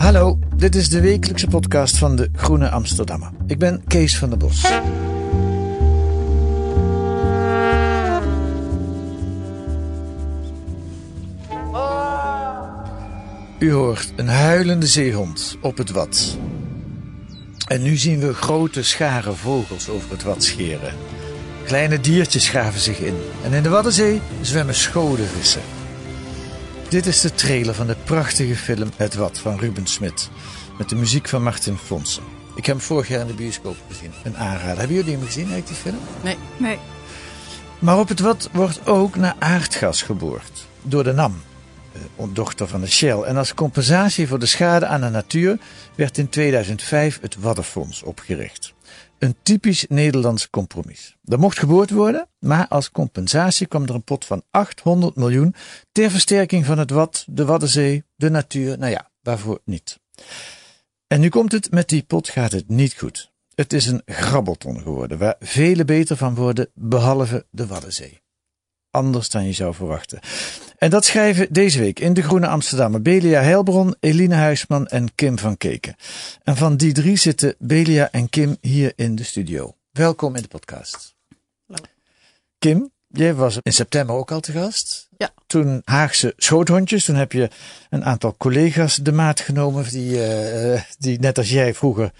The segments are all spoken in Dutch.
Hallo, dit is de wekelijkse podcast van de Groene Amsterdammer. Ik ben Kees van der Bos. U hoort een huilende zeehond op het Wad. En nu zien we grote scharen vogels over het Wad scheren. Kleine diertjes graven zich in. En in de Waddenzee zwemmen schodenvissen. Dit is de trailer van de prachtige film Het Wat van Ruben Smit. Met de muziek van Martin Fonsen. Ik heb hem vorig jaar in de bioscoop gezien. Een aanrader. Hebben jullie hem gezien, eigenlijk, die film? Nee. Nee. Maar op het Wat wordt ook naar aardgas geboord. Door de NAM, eh, dochter van de Shell. En als compensatie voor de schade aan de natuur werd in 2005 het Waddenfonds opgericht. Een typisch Nederlands compromis. Er mocht geboord worden, maar als compensatie kwam er een pot van 800 miljoen ter versterking van het Wad, de Waddenzee, de natuur. Nou ja, waarvoor niet? En nu komt het, met die pot gaat het niet goed. Het is een grabbelton geworden, waar vele beter van worden, behalve de Waddenzee. Anders dan je zou verwachten. En dat schrijven deze week in De Groene Amsterdammer Belia Heilbron, Eline Huisman en Kim van Keken. En van die drie zitten Belia en Kim hier in de studio. Welkom in de podcast. Hallo. Kim, jij was in september ook al te gast. Ja. Toen Haagse schoothondjes, toen heb je een aantal collega's de maat genomen die, eh, die net als jij vroeger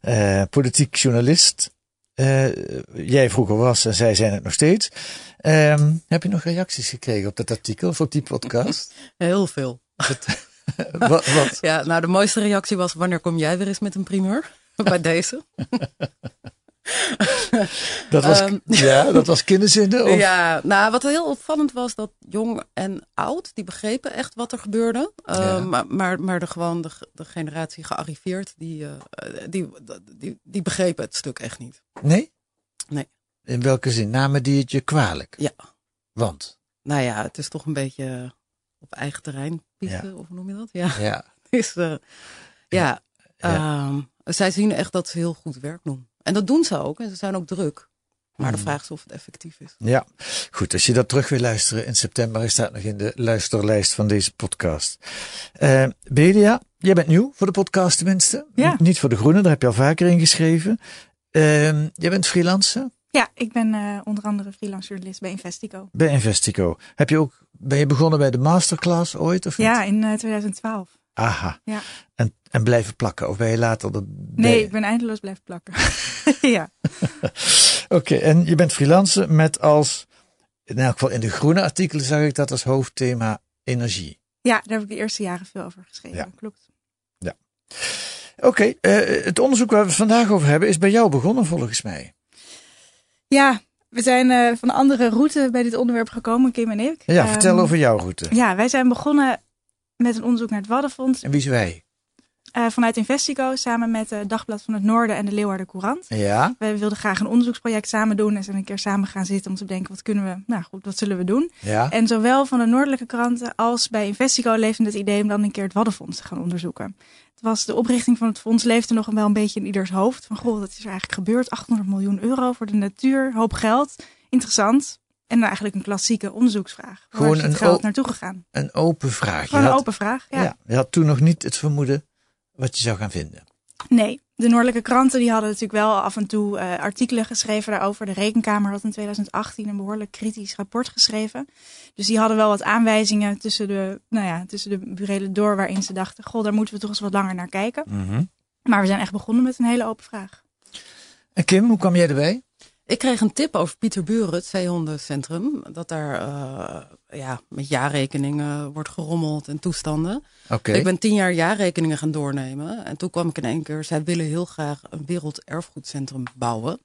eh, politiek journalist eh, jij vroeger was en zij zijn het nog steeds. Ehm, heb je nog reacties gekregen op dat artikel of op die podcast? Heel veel. wat, wat? Ja, nou de mooiste reactie was wanneer kom jij weer eens met een primeur? Bij deze. Dat was, Ehm. ja, dat was kinderzinnen? Of? Ja, nou wat heel opvallend was dat jong en oud, die begrepen echt wat er gebeurde. Uh, Ja. Maar, maar, maar de, gewoon de, de generatie gearriveerd, die, uh, die, die, die begrepen het stuk echt niet. Nee? Nee. In welke zin? Namen die het je kwalijk? Ja. Want? Nou ja, het is toch een beetje op eigen terrein piezen, Ja. of hoe noem je dat? Ja. Ja. Dus, uh, ja, Ja. ehm, zij zien echt dat ze heel goed werk doen. En dat doen ze ook. En ze zijn ook druk. Maar de Hmm. vraag is of het effectief is. Ja, goed. Als je dat terug wil luisteren in september, hij staat nog in de luisterlijst van deze podcast. Eh Belia, jij bent nieuw voor de podcast tenminste. Ja. Niet voor de Groene, daar heb je al vaker in geschreven. Ehm, jij bent freelancer Ja, ik ben eh, onder andere freelance journalist bij Investico. bij Investico. Heb je ook, ben je begonnen bij de masterclass ooit? Of niet? Ja, in eh, 2012. Aha. Ja. En, en blijven plakken? Of ben je later erbij? Nee, ik ben eindeloos blijven plakken. ja. Oké, en je bent freelancer met als, in elk geval in de groene artikelen zag ik dat als hoofdthema energie. ja, daar heb ik de eerste jaren veel over geschreven. Ja. Klopt. Oké, eh, het onderzoek waar we het vandaag over hebben is bij jou begonnen volgens mij. Ja, we zijn eh, van een andere route bij dit onderwerp gekomen, Kim en ik. Ja, Ehm, vertel over jouw route. Ja, wij zijn begonnen met een onderzoek naar het Waddenfonds En wie is wij? Eh, vanuit Investico samen met het Dagblad van het Noorden en de Leeuwarden Courant. Ja, We wilden graag een onderzoeksproject samen doen en zijn een keer samen gaan zitten om te bedenken wat kunnen we, nou goed, wat zullen we doen? ja. En zowel van de noordelijke kranten als bij Investico leefde het idee om dan een keer het Waddenfonds te gaan onderzoeken. Het was de oprichting van het fonds leefde nog wel een beetje in ieders hoofd. Van goh, wat is er eigenlijk gebeurd? 800 miljoen euro voor de natuur, hoop geld. Interessant. En dan eigenlijk een klassieke onderzoeksvraag. Waar Gewoon is het een geld naartoe gegaan? Een open vraag. Gewoon een had, open vraag. Ja. ja, je had toen nog niet het vermoeden wat je zou gaan vinden. Nee, de Noordelijke kranten die hadden natuurlijk wel af en toe uh, artikelen geschreven daarover. De Rekenkamer had in 2018 een behoorlijk kritisch rapport geschreven. Dus die hadden wel wat aanwijzingen tussen de, nou ja, tussen de burelen door waarin ze dachten, goh, daar moeten we toch eens wat langer naar kijken. Mhm. Maar we zijn echt begonnen met een hele open vraag. En Kim, hoe kwam jij erbij? Ik kreeg een tip over Pieter Buren, het zeehondencentrum. Dat daar uh, ja, met jaarrekeningen wordt gerommeld en toestanden. Oké. Ik ben tien jaar jaarrekeningen gaan doornemen. En toen kwam ik in één keer, zij willen heel graag een werelderfgoedcentrum bouwen.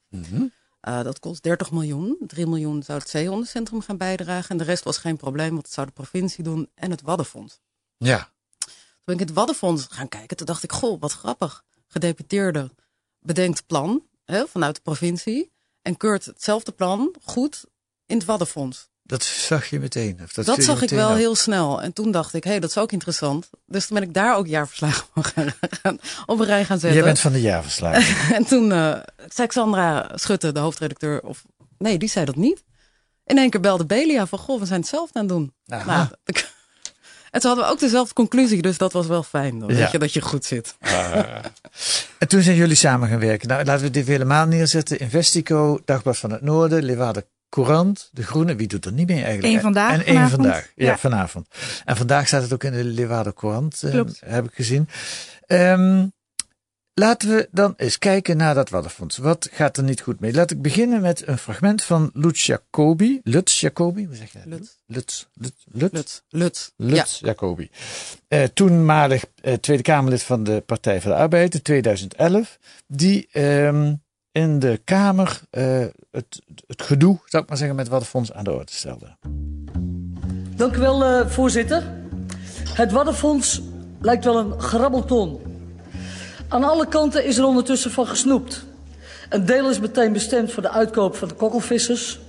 Uh, dat kost 30 miljoen. 3 miljoen zou het zeehondencentrum gaan bijdragen. En de rest was geen probleem, want het zou de provincie doen en het Waddenfonds. Ja. Toen ben ik het Waddenfonds gaan kijken. Toen dacht ik, goh, wat grappig. Gedeputeerde bedenkt plan hè, vanuit de provincie. En keurt hetzelfde plan goed in het Waddenfonds. Dat zag je meteen. Of dat Dat, viel je zag ik wel heel snel. En toen dacht ik, hé, hey, dat is ook interessant. Dus toen ben ik daar ook jaarverslagen van gaan, gaan, op een rij gaan zetten. Jij bent van de jaarverslagen. En toen uh, zei Xandra Schutte, de hoofdredacteur, of nee, die zei dat niet. In één keer belde Belia van, goh, we zijn hetzelfde aan het doen. Aha. Nou, ik- en toen hadden we ook dezelfde conclusie, dus dat was wel fijn. Dan Ja. weet je dat je goed zit. En toen zijn jullie samen gaan werken. Nou, laten we dit helemaal neerzetten. Investico, Dagblad van het Noorden, Leeuwarden Courant, De Groene. Wie doet er niet mee eigenlijk? Eén Vandaag En één vandaag. Ja, Ja. vanavond. En vandaag staat het ook in de Leeuwarden Courant, eh, Klopt. heb ik gezien. Ehm, laten we dan eens kijken naar dat Waddenfonds. Wat gaat er niet goed mee? Laat ik beginnen met een fragment van Lutz Jacobi. Lutz Jacobi, hoe zeg je dat? Lutz. Lutz. Lutz. Lutz. Lutz. Lutz. Lutz Jacobi. Eh, toenmalig eh, Tweede Kamerlid van de Partij voor de Arbeid in 2011. Die ehm, in de Kamer eh, het, het gedoe, zou ik maar zeggen, met Waddenfonds aan de orde stelde. Dank u wel, eh, voorzitter. Het Waddenfonds lijkt wel een grabbelton. Aan alle kanten is er ondertussen van gesnoept. Een deel is meteen bestemd voor de uitkoop van de kokkelvissers.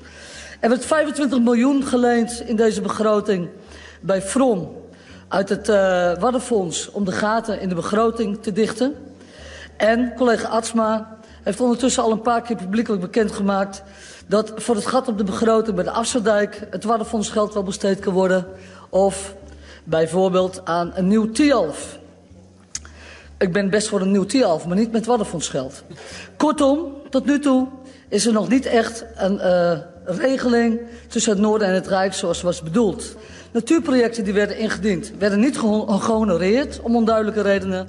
Er werd 25 miljoen geleend in deze begroting bij From uit het eh Waddenfonds om de gaten in de begroting te dichten. En collega Atsma heeft ondertussen al een paar keer publiekelijk bekendgemaakt dat voor het gat op de begroting bij de Afsluitdijk het Waddenfonds geld wel besteed kan worden. Of bijvoorbeeld aan een nieuw Tialf. Ik ben best voor een nieuw Tialf, maar niet met Waddenfondsgeld. Kortom, tot nu toe is er nog niet echt een eh, regeling tussen het Noorden en het Rijk zoals was bedoeld. Natuurprojecten die werden ingediend werden niet geho- gehonoreerd om onduidelijke redenen.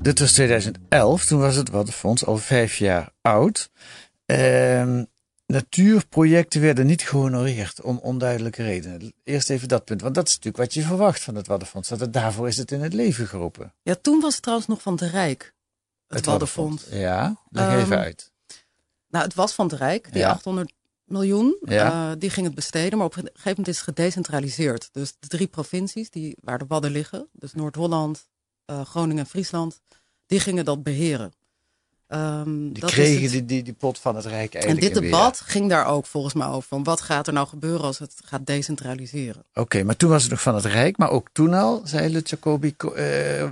Dit was 2011, toen was het Waddenfonds al vijf jaar oud. Ehm, natuurprojecten werden niet gehonoreerd om onduidelijke redenen. Eerst even dat punt, want dat is natuurlijk wat je verwacht van het Waddenfonds. Dat het, daarvoor is het in het leven geroepen. Ja, toen was het trouwens nog van het Rijk. Het, Waddenfonds. Ja, leg Ehm, even uit. Nou, het was van het Rijk, die Ja. 800 miljoen. Ja. eh, die ging het besteden, maar op een gegeven moment is het gedecentraliseerd. Dus de drie provincies die, waar de Wadden liggen, dus Noord-Holland, eh, Groningen en Friesland, die gingen dat beheren. Ehm, Die dat kregen het. die, die, die pot van het Rijk En eigenlijk. dit weer. debat ging daar ook volgens mij over. Van wat gaat er nou gebeuren als het gaat decentraliseren? Oké, maar toen was het nog van het Rijk, maar ook toen al, zei Jacobi, ko- eh,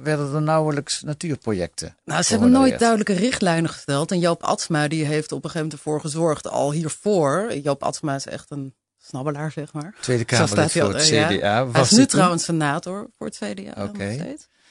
werden er nauwelijks natuurprojecten. Nou, ze hebben nooit duidelijke richtlijnen gesteld. En Joop Atsma die heeft op een gegeven moment ervoor gezorgd, al hiervoor. Joop Atsma is echt een snabbelaar, zeg maar. Tweede Kamerlid hij voor het ja. CDA. Hij Was is nu trouwens senator voor het CDA Oké. nog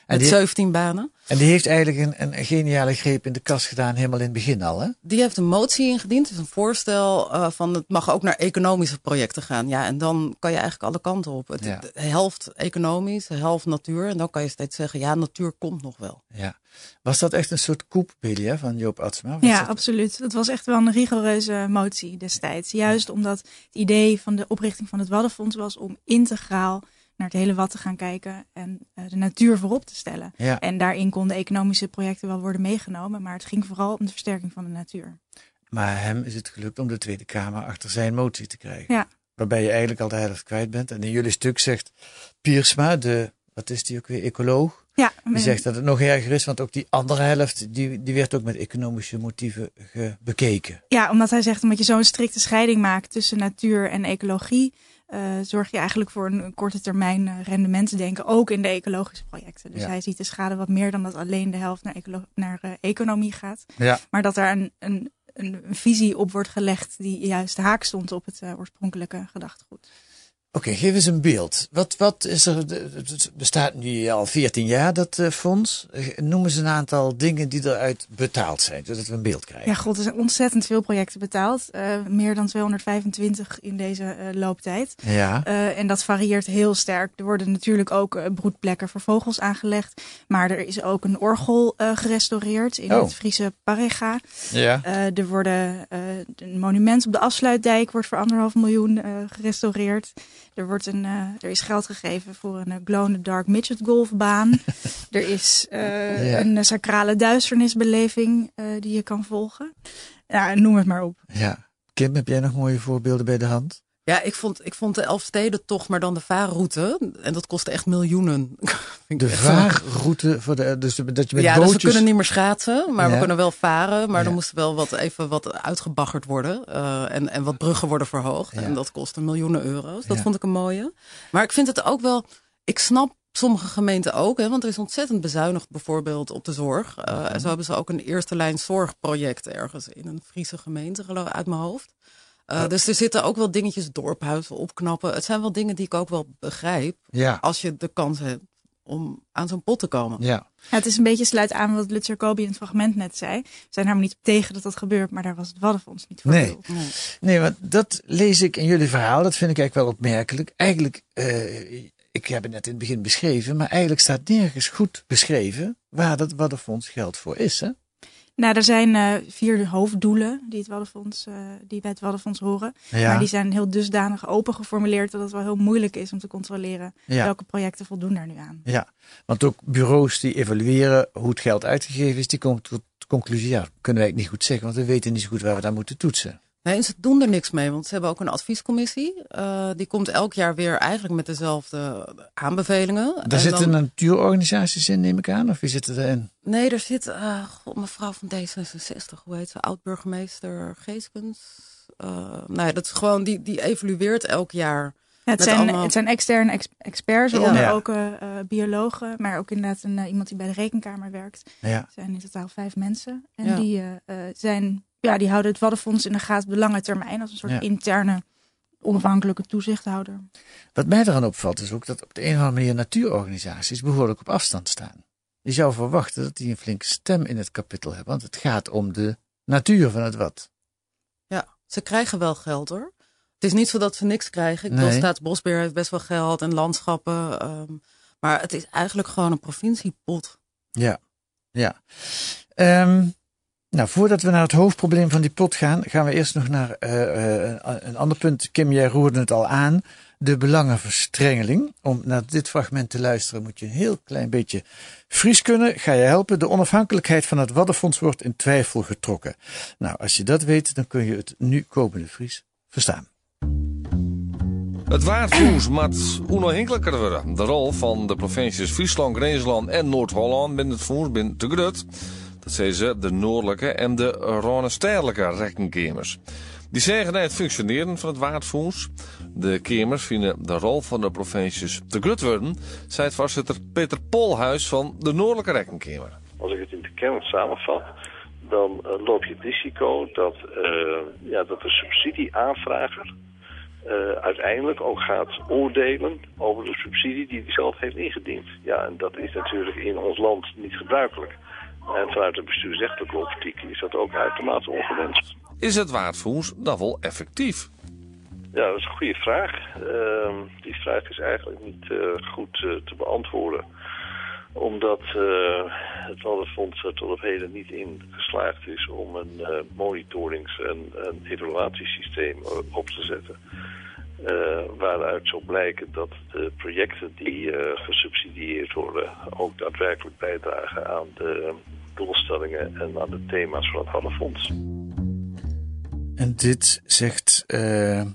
steeds. En Met die- 17 banen. En die heeft eigenlijk een, een geniale greep in de kast gedaan, helemaal in het begin al, hè? Die heeft een motie ingediend. Dus een voorstel eh, van het mag ook naar economische projecten gaan. Ja, en dan kan je eigenlijk alle kanten op. Het, Ja. de helft economisch, de helft natuur. En dan kan je steeds zeggen, ja, natuur komt nog wel. Ja. Was dat echt een soort koep, Billy, hè, van Joop Atsma? Was Ja, dat- absoluut. Dat was echt wel een rigoureuze motie destijds. Juist omdat het idee van de oprichting van het Waddenfonds was om integraal naar het hele Wad te gaan kijken en eh, de natuur voorop te stellen. Ja. En daarin konden economische projecten wel worden meegenomen, maar het ging vooral om de versterking van de natuur. Maar hem is het gelukt om de Tweede Kamer achter zijn motie te krijgen. Ja. Waarbij je eigenlijk al de helft kwijt bent. En in jullie stuk zegt Piersma, de, wat is die ook weer, ecoloog? Ja, Die zegt dat het nog erger is, want ook die andere helft, die, die werd ook met economische motieven bekeken. Ja, omdat hij zegt, omdat je zo'n strikte scheiding maakt tussen natuur en ecologie, zorg je eigenlijk voor een, korte termijn eh, rendementsdenken, ook in de ecologische projecten. Dus Ja. hij ziet de schade wat meer dan dat alleen de helft naar, ecolo- naar eh, economie gaat. Ja. Maar dat daar een, een, een visie op wordt gelegd die juist haak stond op het eh, oorspronkelijke gedachtegoed. Oké, geef eens een beeld. Wat, wat is er, het bestaat nu al 14 jaar, dat uh, fonds. Noem eens een aantal dingen die eruit betaald zijn, zodat we een beeld krijgen. Ja, god, er zijn ontzettend veel projecten betaald. Uh, meer dan 225 in deze uh, looptijd. Ja. en dat varieert heel sterk. Er worden natuurlijk ook broedplekken voor vogels aangelegd. Maar er is ook een orgel gerestaureerd in oh. het Friese Parega. Ja. er worden een monument op de afsluitdijk wordt voor anderhalf miljoen gerestaureerd. Er, wordt een, uh, er is geld gegeven voor een uh, glow in the dark midget golfbaan. er is uh, ja. een sacrale duisternisbeleving die je kan volgen. Ja, noem het maar op. Ja. Kim, heb jij nog mooie voorbeelden bij de hand? Ja, ik vond, ik vond de Elfstedentocht, maar dan de vaarroute. En dat kostte echt miljoenen. de vaarroute, voor de, dus dat je met ja, bootjes... dus we kunnen niet meer schaatsen, maar Ja. we kunnen wel varen. Maar Ja. er moest wel wat, even wat uitgebaggerd worden. eh, en, en wat bruggen worden verhoogd. Ja. En dat kostte miljoenen euro's. Dat vond ik een mooie. Maar ik vind het ook wel... Ik snap sommige gemeenten ook, hè, want er is ontzettend bezuinigd bijvoorbeeld op de zorg. Eh, Mhm. En zo hebben ze ook een eerste lijn zorgproject ergens in een Friese gemeente, geloof ik, uit mijn hoofd. Eh, Dus er zitten ook wel dingetjes dorphuizen opknappen. Het zijn wel dingen die ik ook wel begrijp. Ja, Als je de kans hebt om aan zo'n pot te komen. ja. Ja, het is een beetje sluit aan wat Lutzer Kobi in het fragment net zei. We zijn helemaal niet tegen dat dat gebeurt, maar daar was het Waddenfonds niet voor. Nee. Nee, want dat lees ik in jullie verhaal. Dat vind ik eigenlijk wel opmerkelijk. Eigenlijk, eh, ik heb het net in het begin beschreven, maar eigenlijk staat nergens goed beschreven waar dat Waddenfonds geld voor is. Hè? Nou, er zijn eh, vier hoofddoelen die, het Waddenfonds, eh, die bij het Waddenfonds horen. Ja, Maar die zijn heel dusdanig open geformuleerd dat het wel heel moeilijk is om te controleren ja, welke projecten voldoen daar nu aan. ja. Want ook bureaus die evalueren hoe het geld uitgegeven is, die komen tot de conclusie, ja, kunnen wij het niet goed zeggen, want we weten niet zo goed waar we daar moeten toetsen. Nee, ze doen er niks mee, want ze hebben ook een adviescommissie. Eh, die komt elk jaar weer eigenlijk met dezelfde aanbevelingen. Daar En zitten dan- natuurorganisaties in, neem ik aan, of wie zitten erin? Nee, er zit eh, god, mevrouw van D66, hoe heet ze? Oud-burgemeester Geeskens. Eh, nou ja, dat is gewoon, die, die evalueert elk jaar. Ja, het, zijn, allemaal- het zijn externe ex- experts, waaronder Ja. ook biologen, maar ook inderdaad een, iemand die bij de rekenkamer werkt. Ja, Er zijn in totaal vijf mensen. En Ja. die, zijn, ja, die houden het Waddenfonds in de gaten op de lange termijn als een soort Ja. interne onafhankelijke toezichthouder. Wat mij eraan opvalt is ook dat op de een of andere manier natuurorganisaties behoorlijk op afstand staan. Je zou verwachten dat die een flinke stem in het kapitel hebben, want het gaat om de natuur van het wat. Ja, ze krijgen wel geld hoor. Het is niet zo dat ze niks krijgen. Ik bedoel. Staatsbosbeheer heeft best wel geld en landschappen. ehm, maar het is eigenlijk gewoon een provinciepot. Ja, ja. Ehm, nou, voordat we naar het hoofdprobleem van die pot gaan, gaan we eerst nog naar eh, eh, een ander punt. Kim, jij roerde het al aan. De belangenverstrengeling. Om naar dit fragment te luisteren moet je een heel klein beetje Fries kunnen. Ga je helpen. De onafhankelijkheid van het Waddenfonds wordt in twijfel getrokken. Nou, als je dat weet, dan kun je het nu komende Fries verstaan. Het waardvoers moet onafhankelijker worden. De rol van de provincies Friesland, Greensland en Noord-Holland binnen het voers binnen te groot. Dat zijn ze de noordelijke en de rekkenkemers. Die zeggen het functioneren van het waardvoers. De kemers vinden de rol van de provincies te groot worden, zei het voorzitter Peter Polhuis van de Noordelijke Rekkenkamer. Als ik het in de kern samenvat, dan eh, loop je het risico dat, eh, ja, dat de subsidieaanvrager eh, uiteindelijk ook gaat oordelen over de subsidie die hij zelf heeft ingediend. Ja, en dat is natuurlijk in ons land niet gebruikelijk. En vanuit de bestuursrechtelijke optiek is dat ook uitermate ongewenst. Is het waardvoers dan wel effectief? Ja, dat is een goede vraag. Ehm, die vraag is eigenlijk niet eh, goed eh, te beantwoorden. Omdat eh, het Waddenfonds er tot op heden niet in geslaagd is om een monitorings- en een evaluatiesysteem op te zetten. Waaruit zou blijken dat de projecten die gesubsidieerd worden ook daadwerkelijk bijdragen aan de doelstellingen en aan de thema's van het Waddenfonds. En dit zegt eh, eh,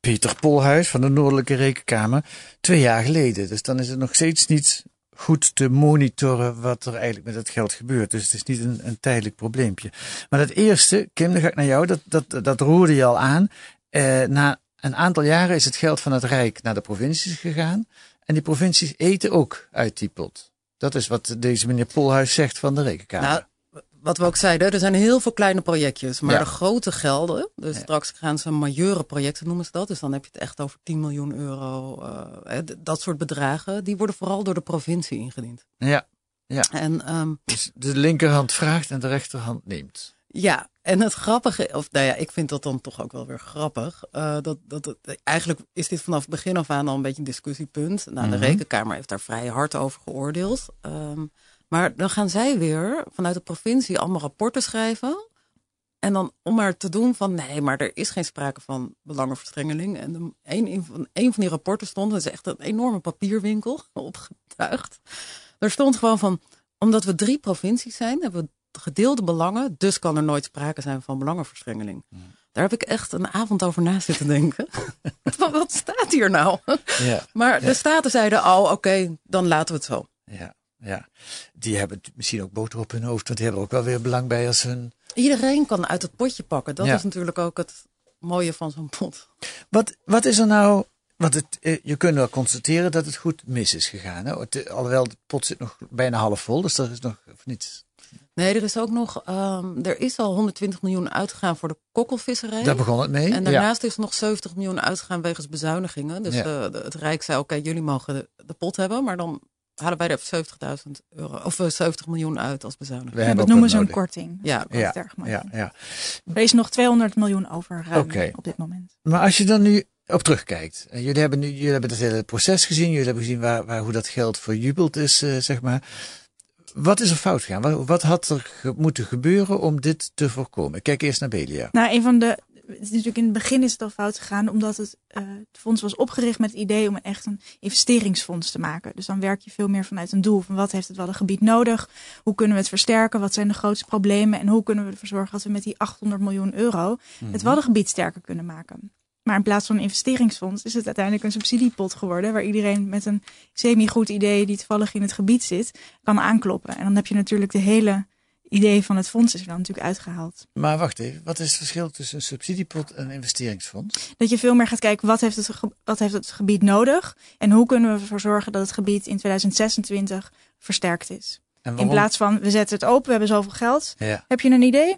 Peter Polhuis van de Noordelijke Rekenkamer twee jaar geleden. Dus dan is het nog steeds niet goed te monitoren wat er eigenlijk met het geld gebeurt. Dus het is niet een, een tijdelijk probleempje. Maar dat eerste, Kim, dan ga ik naar jou. Dat, dat, dat roerde je al aan. Eh, na een aantal jaren is het geld van het Rijk naar de provincies gegaan. En die provincies eten ook uit die pot. Dat is wat deze meneer Polhuis zegt van de Rekenkamer. Nou, wat we ook zeiden, er zijn heel veel kleine projectjes. Maar Ja. de grote gelden, dus Ja. straks gaan ze majeure projecten noemen ze dat. Dus dan heb je het echt over 10 miljoen euro. eh, dat soort bedragen, die worden vooral door de provincie ingediend. Ja. Ja. En ehm, Dus de linkerhand vraagt en de rechterhand neemt. Ja, en het grappige, of nou ja, ik vind dat dan toch ook wel weer grappig. eh, dat, dat, eigenlijk is dit vanaf het begin af aan al een beetje een discussiepunt. Nou, de Mhm. Rekenkamer heeft daar vrij hard over geoordeeld. Ehm, maar dan gaan zij weer vanuit de provincie allemaal rapporten schrijven. En dan om maar te doen van nee, maar er is geen sprake van belangenverstrengeling. En de, een, van, een van die rapporten stond, dat is echt een enorme papierwinkel, opgetuigd. Er stond gewoon van, omdat we drie provincies zijn, hebben we gedeelde belangen, dus kan er nooit sprake zijn van belangenverstrengeling. Daar heb ik echt een avond over na zitten denken. Van, wat staat hier nou? Ja. Maar de staten zeiden al, oké, dan laten we het zo. Ja. Ja. Die hebben misschien ook boter op hun hoofd, want die hebben er ook wel weer belang bij als hun. Iedereen kan uit het potje pakken. Dat is natuurlijk ook het mooie van zo'n pot. Wat, wat is er nou. Want het, eh, je kunt wel constateren dat het goed mis is gegaan. Hè? Het, alhoewel de pot zit nog bijna half vol, dus er is nog of niet. Nee, er is ook nog, ehm, er is al 120 miljoen uitgegaan voor de kokkelvisserij. Daar begon het mee. En daarnaast is er nog 70 miljoen uitgegaan wegens bezuinigingen. Dus Ja. eh, de- het Rijk zei, oké, jullie mogen de, de pot hebben, maar dan halen wij er 70.000 euro of eh, 70 miljoen uit als bezuiniging. We Ja, hebben dat noemen ze een korting. Ja. Dat is Ja, ja, ja. Er is nog 200 miljoen over ruim op dit moment. Maar als je dan nu op terugkijkt. En jullie hebben nu jullie hebben het hele proces gezien. Jullie hebben gezien waar, waar, hoe dat geld verjubeld is, eh, zeg maar. Wat is er fout gegaan? Wat, wat had er ge- moeten gebeuren om dit te voorkomen? Kijk eerst naar Belia. Nou, een van de. Het is natuurlijk in het begin is het al fout gegaan, omdat het, eh, het fonds was opgericht met het idee om echt een investeringsfonds te maken. Dus dan werk je veel meer vanuit een doel van wat heeft het Waddengebied nodig, hoe kunnen we het versterken, wat zijn de grootste problemen en hoe kunnen we ervoor zorgen dat we met die 800 miljoen euro het Waddengebied sterker kunnen maken. Maar in plaats van een investeringsfonds is het uiteindelijk een subsidiepot geworden, waar iedereen met een semi-goed idee die toevallig in het gebied zit, kan aankloppen. En dan heb je natuurlijk de hele idee van het fonds is er dan natuurlijk uitgehaald. Maar wacht even, wat is het verschil tussen een subsidiepot en een investeringsfonds? Dat je veel meer gaat kijken wat heeft het, wat heeft het gebied nodig en hoe kunnen we ervoor zorgen dat het gebied in 2026 versterkt is. In plaats van we zetten het open, we hebben zoveel geld. Ja, Heb je een idee?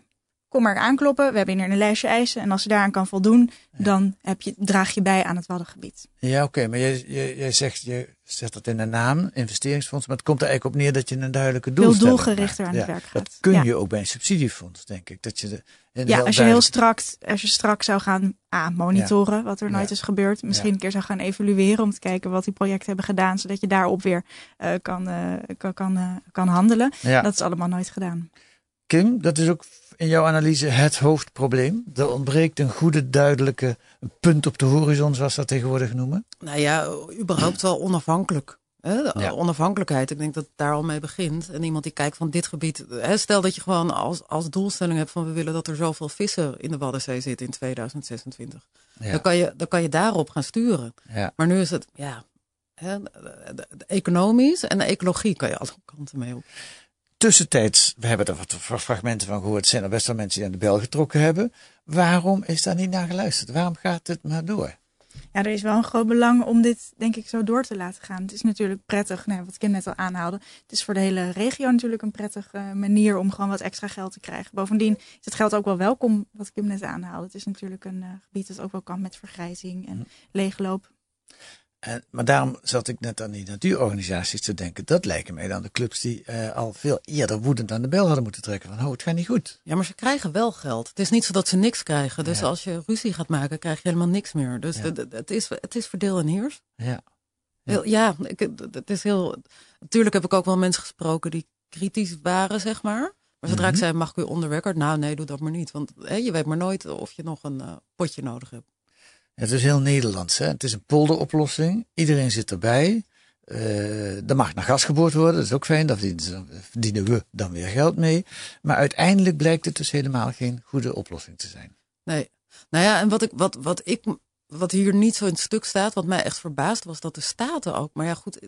Kom maar aankloppen. We hebben hier een lijstje eisen. En als je daaraan kan voldoen, dan heb je, draag je bij aan het Waddengebied. ja oké, maar jij, jij, jij zegt, je zet dat in de naam, investeringsfonds, maar het komt er eigenlijk op neer dat je een duidelijke doelstelling doelgerichter aan het werk Dat gaat. kun Ja. je ook bij een subsidiefonds, denk ik. Dat je de, Ja, als je heel strak, als je strak zou gaan monitoren, wat er nooit is gebeurd. Misschien een keer zou gaan evalueren om te kijken wat die projecten hebben gedaan. Zodat je daarop weer eh, kan, eh, kan, kan, eh, kan handelen. Dat is allemaal nooit gedaan. Kim, dat is ook in jouw analyse het hoofdprobleem. Er ontbreekt een goede, duidelijke punt op de horizon, zoals dat tegenwoordig noemen. Nou ja, überhaupt wel onafhankelijk. Hè? Ja. Onafhankelijkheid, ik denk dat het daar al mee begint. En iemand die kijkt van dit gebied. Hè, stel dat je gewoon als, als doelstelling hebt van we willen dat er zoveel vissen in de Waddenzee zitten in 2026. Ja. Dan, kan je, dan kan je daarop gaan sturen. Ja. Maar nu is het, ja, hè, economisch en de ecologie kan je alle kanten mee op. Tussentijds, we hebben er wat fragmenten van gehoord, zijn er best wel mensen die aan de bel getrokken hebben. Waarom is daar niet naar geluisterd? Waarom gaat het maar door? Ja, er is wel een groot belang om dit, denk ik, zo door te laten gaan. Het is natuurlijk prettig, nou, wat Kim net al aanhaalde. Het is voor de hele regio natuurlijk een prettige eh, manier om gewoon wat extra geld te krijgen. Bovendien is het geld ook wel welkom, wat Kim net aanhaalde. Het is natuurlijk een eh, gebied dat ook wel kan met vergrijzing en leegloop. En, maar daarom zat ik net aan die natuurorganisaties te denken. Dat lijken mij dan de clubs die eh, al veel eerder woedend aan de bel hadden moeten trekken. Van, oh, het gaat niet goed. Ja, maar ze krijgen wel geld. Het is niet zo dat ze niks krijgen. Dus Ja. als je ruzie gaat maken, krijg je helemaal niks meer. Dus Ja. het, is, het is verdeel en heers. Ja. Ja. Ik, het is heel. Natuurlijk heb ik ook wel mensen gesproken die kritisch waren, zeg maar. Maar zodra Mhm. ik zei, mag ik u onder record? Nou, nee, doe dat maar niet. Want je weet maar nooit of je nog een eh, potje nodig hebt. Het is heel Nederlands. Hè? Het is een polderoplossing. Iedereen zit erbij. Eh er mag naar gas geboord worden. Dat is ook fijn. Daar verdienen, we dan weer geld mee. Maar uiteindelijk blijkt het dus helemaal geen goede oplossing te zijn. Nee. Nou ja, en wat, ik, wat, wat, ik, wat hier niet zo in het stuk staat, wat mij echt verbaasd was, dat de staten ook. Maar ja, goed,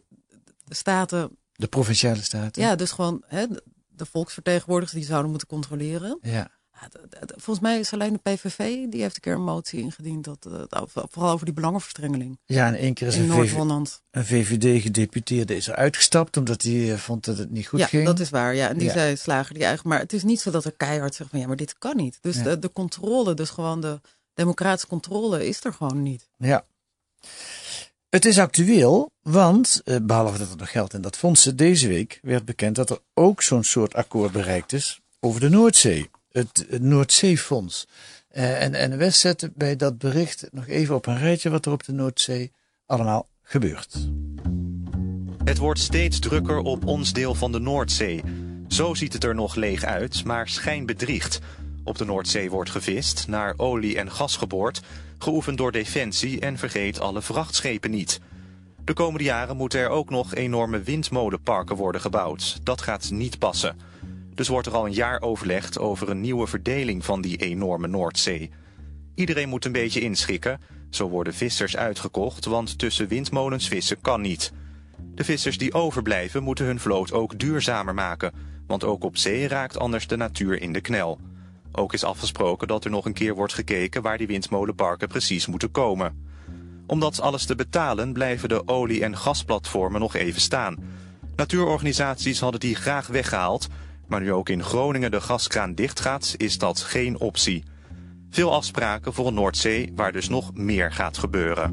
de staten. De provinciale staten. Ja, dus gewoon hè, de volksvertegenwoordigers die zouden moeten controleren. Ja. Ja, volgens mij is alleen de PVV, die heeft een keer een motie ingediend. Dat, eh, dat- vooral over die belangenverstrengeling Ja, en één keer is in een, een VVD-gedeputeerde is er uitgestapt omdat hij eh, vond dat het niet goed ja, ging. dat is waar. Ja, en die Ja. zei slager die eigen. Maar het is niet zo dat er keihard zegt van ja, maar dit kan niet. Dus Ja. de, de controle, dus gewoon de democratische controle, is er gewoon niet. Ja. Het is actueel, want eh, behalve dat er nog geld in dat fonds zit, deze week werd bekend dat er ook zo'n soort akkoord bereikt is over de Noordzee. Het, Noordzeefonds. Eh, en NWS zette bij dat bericht nog even op een rijtje wat er op de Noordzee allemaal gebeurt. Het wordt steeds drukker op ons deel van de Noordzee. Zo ziet het er nog leeg uit, maar schijn bedriegt. Op de Noordzee wordt gevist, naar olie en gas geboord, geoefend door Defensie en vergeet alle vrachtschepen niet. De komende jaren moeten er ook nog enorme windmolenparken worden gebouwd. Dat gaat niet passen. Dus wordt er al een jaar overlegd over een nieuwe verdeling van die enorme Noordzee. Iedereen moet een beetje inschikken. Zo worden vissers uitgekocht, want tussen windmolens vissen kan niet. De vissers die overblijven moeten hun vloot ook duurzamer maken, want ook op zee raakt anders de natuur in de knel. Ook is afgesproken dat er nog een keer wordt gekeken waar die windmolenparken precies moeten komen. Om dat alles te betalen blijven de olie- en gasplatformen nog even staan. Natuurorganisaties hadden die graag weggehaald, maar nu ook in Groningen de gaskraan dichtgaat, is dat geen optie. Veel afspraken voor een Noordzee waar dus nog meer gaat gebeuren.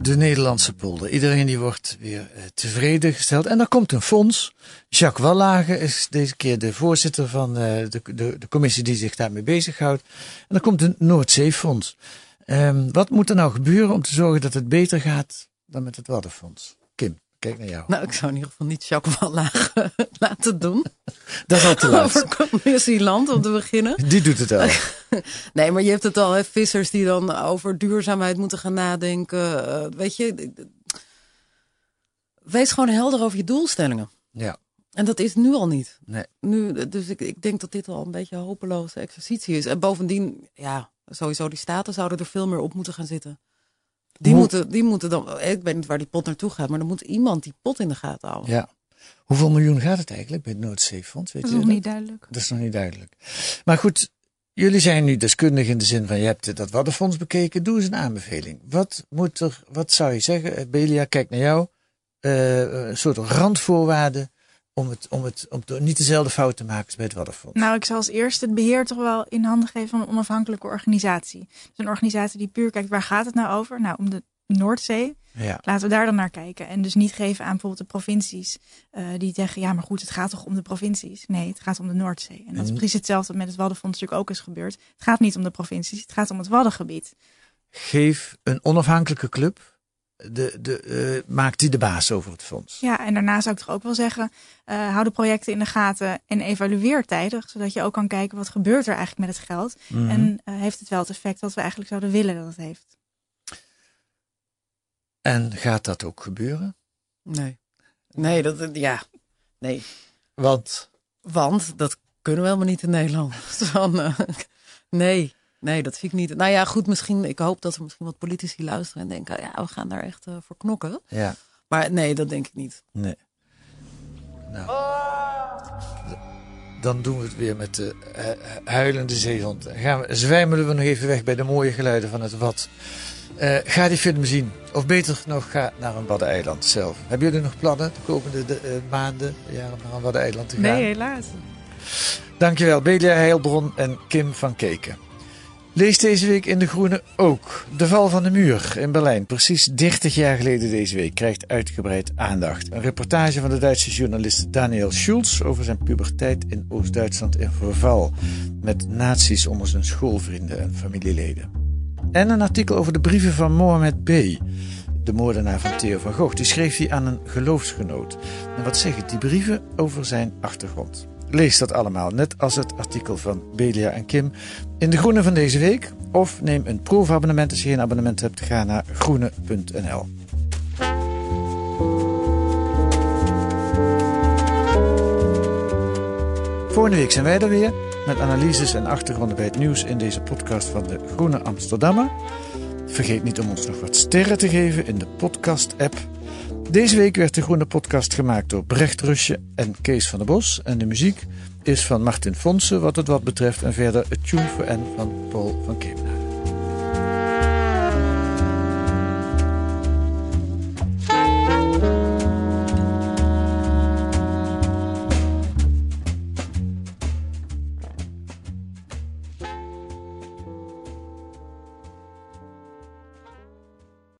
De Nederlandse polder. Iedereen die wordt weer eh, tevreden gesteld. En er komt een fonds. Jacques Wallage is deze keer de voorzitter van eh, de, de, de commissie die zich daarmee bezighoudt. En er komt een Noordzeefonds. Ehm, wat moet er nou gebeuren om te zorgen dat het beter gaat dan met het Waddenfonds? Kim, kijk naar jou. Nou, ik zou in ieder geval niet Jacques Wallage laten doen. Dat is al te laat. Over Commissieland om te beginnen. Die doet het al. Nee, maar je hebt het al, hè, vissers die dan over duurzaamheid moeten gaan nadenken. Eh, weet je, wees gewoon helder over je doelstellingen. Ja. En dat is nu al niet. Nee. Nu, dus ik, ik denk dat dit al een beetje een hopeloze exercitie is. En bovendien, ja, sowieso die staten zouden er veel meer op moeten gaan zitten. Die, Hoe- moeten, die moeten dan, ik weet niet waar die pot naartoe gaat, maar dan moet iemand die pot in de gaten houden. Ja. Hoeveel miljoen gaat het eigenlijk bij het Noordzeefonds? Weet Dat is nog niet duidelijk. Dat is nog niet duidelijk. Maar goed, jullie zijn nu deskundig in de zin van je hebt dat Waddenfonds bekeken. Doe eens een aanbeveling. Wat moet er, wat zou je zeggen? Eh, Belia, kijk naar jou. Eh, een soort randvoorwaarden om, het, om, het, om niet dezelfde fout te maken als bij het Waddenfonds. Nou, ik zal als eerste het beheer toch wel in handen geven van een onafhankelijke organisatie. Dus een organisatie die puur kijkt, waar gaat het nou over? Nou, om de Noordzee. Ja. Laten we daar dan naar kijken. En dus niet geven aan bijvoorbeeld de provincies eh, die zeggen, ja, maar goed, het gaat toch om de provincies? Nee, het gaat om de Noordzee. En dat is precies hetzelfde met het Waddenfonds natuurlijk ook is gebeurd. Het gaat niet om de provincies, het gaat om het Waddengebied. Geef een onafhankelijke club, de, de, eh, maakt die de baas over het fonds. Ja, en daarna zou ik toch ook wel zeggen, eh, hou de projecten in de gaten en evalueer tijdig, zodat je ook kan kijken wat gebeurt er eigenlijk met het geld. Mhm. En eh, heeft het wel het effect dat we eigenlijk zouden willen dat het heeft. En gaat dat ook gebeuren? Nee. Nee, dat, ja. Nee. Want Want dat kunnen we helemaal niet in Nederland. Nee, nee, dat zie ik niet. Nou ja, goed, misschien. Ik hoop dat er misschien wat politici luisteren en denken: ja, we gaan daar echt eh, voor knokken. ja, Maar nee, dat denk ik niet. nee. Nou. Dan doen we het weer met de eh, huilende zeehond. Dan gaan we, zwijmelen we nog even weg bij de mooie geluiden van het Wad. Eh, ga die film zien. Of beter nog, ga naar een Waddeneiland zelf. Hebben jullie nog plannen de komende de, eh, maanden, jaren om naar een Waddeneiland te gaan? Nee, helaas. Dankjewel, Belia Heilbron en Kim van Keken. Lees deze week in De Groene ook. De val van de muur in Berlijn, precies 30 jaar geleden deze week, krijgt uitgebreid aandacht. Een reportage van de Duitse journalist Daniel Schulz over zijn puberteit in Oost-Duitsland in verval. Met nazi's onder zijn schoolvrienden en familieleden. En een artikel over de brieven van Mohammed B., de moordenaar van Theo van Gogh. Die schreef hij aan een geloofsgenoot. En wat zeggen die brieven over zijn achtergrond? Lees dat allemaal, net als het artikel van Belia en Kim in De Groene van deze week. Of neem een proefabonnement als je geen abonnement hebt. Ga naar groene.nl. Volgende week zijn wij er weer met analyses en achtergronden bij het nieuws in deze podcast van de Groene Amsterdammer. Vergeet niet om ons nog wat sterren te geven in de podcast-app. Deze week werd de Groene Podcast gemaakt door Brecht Rusje en Kees van der Bos. En de muziek is van Martin Fonsen wat het wat betreft. En verder het tune for N van Paul van Kemenade.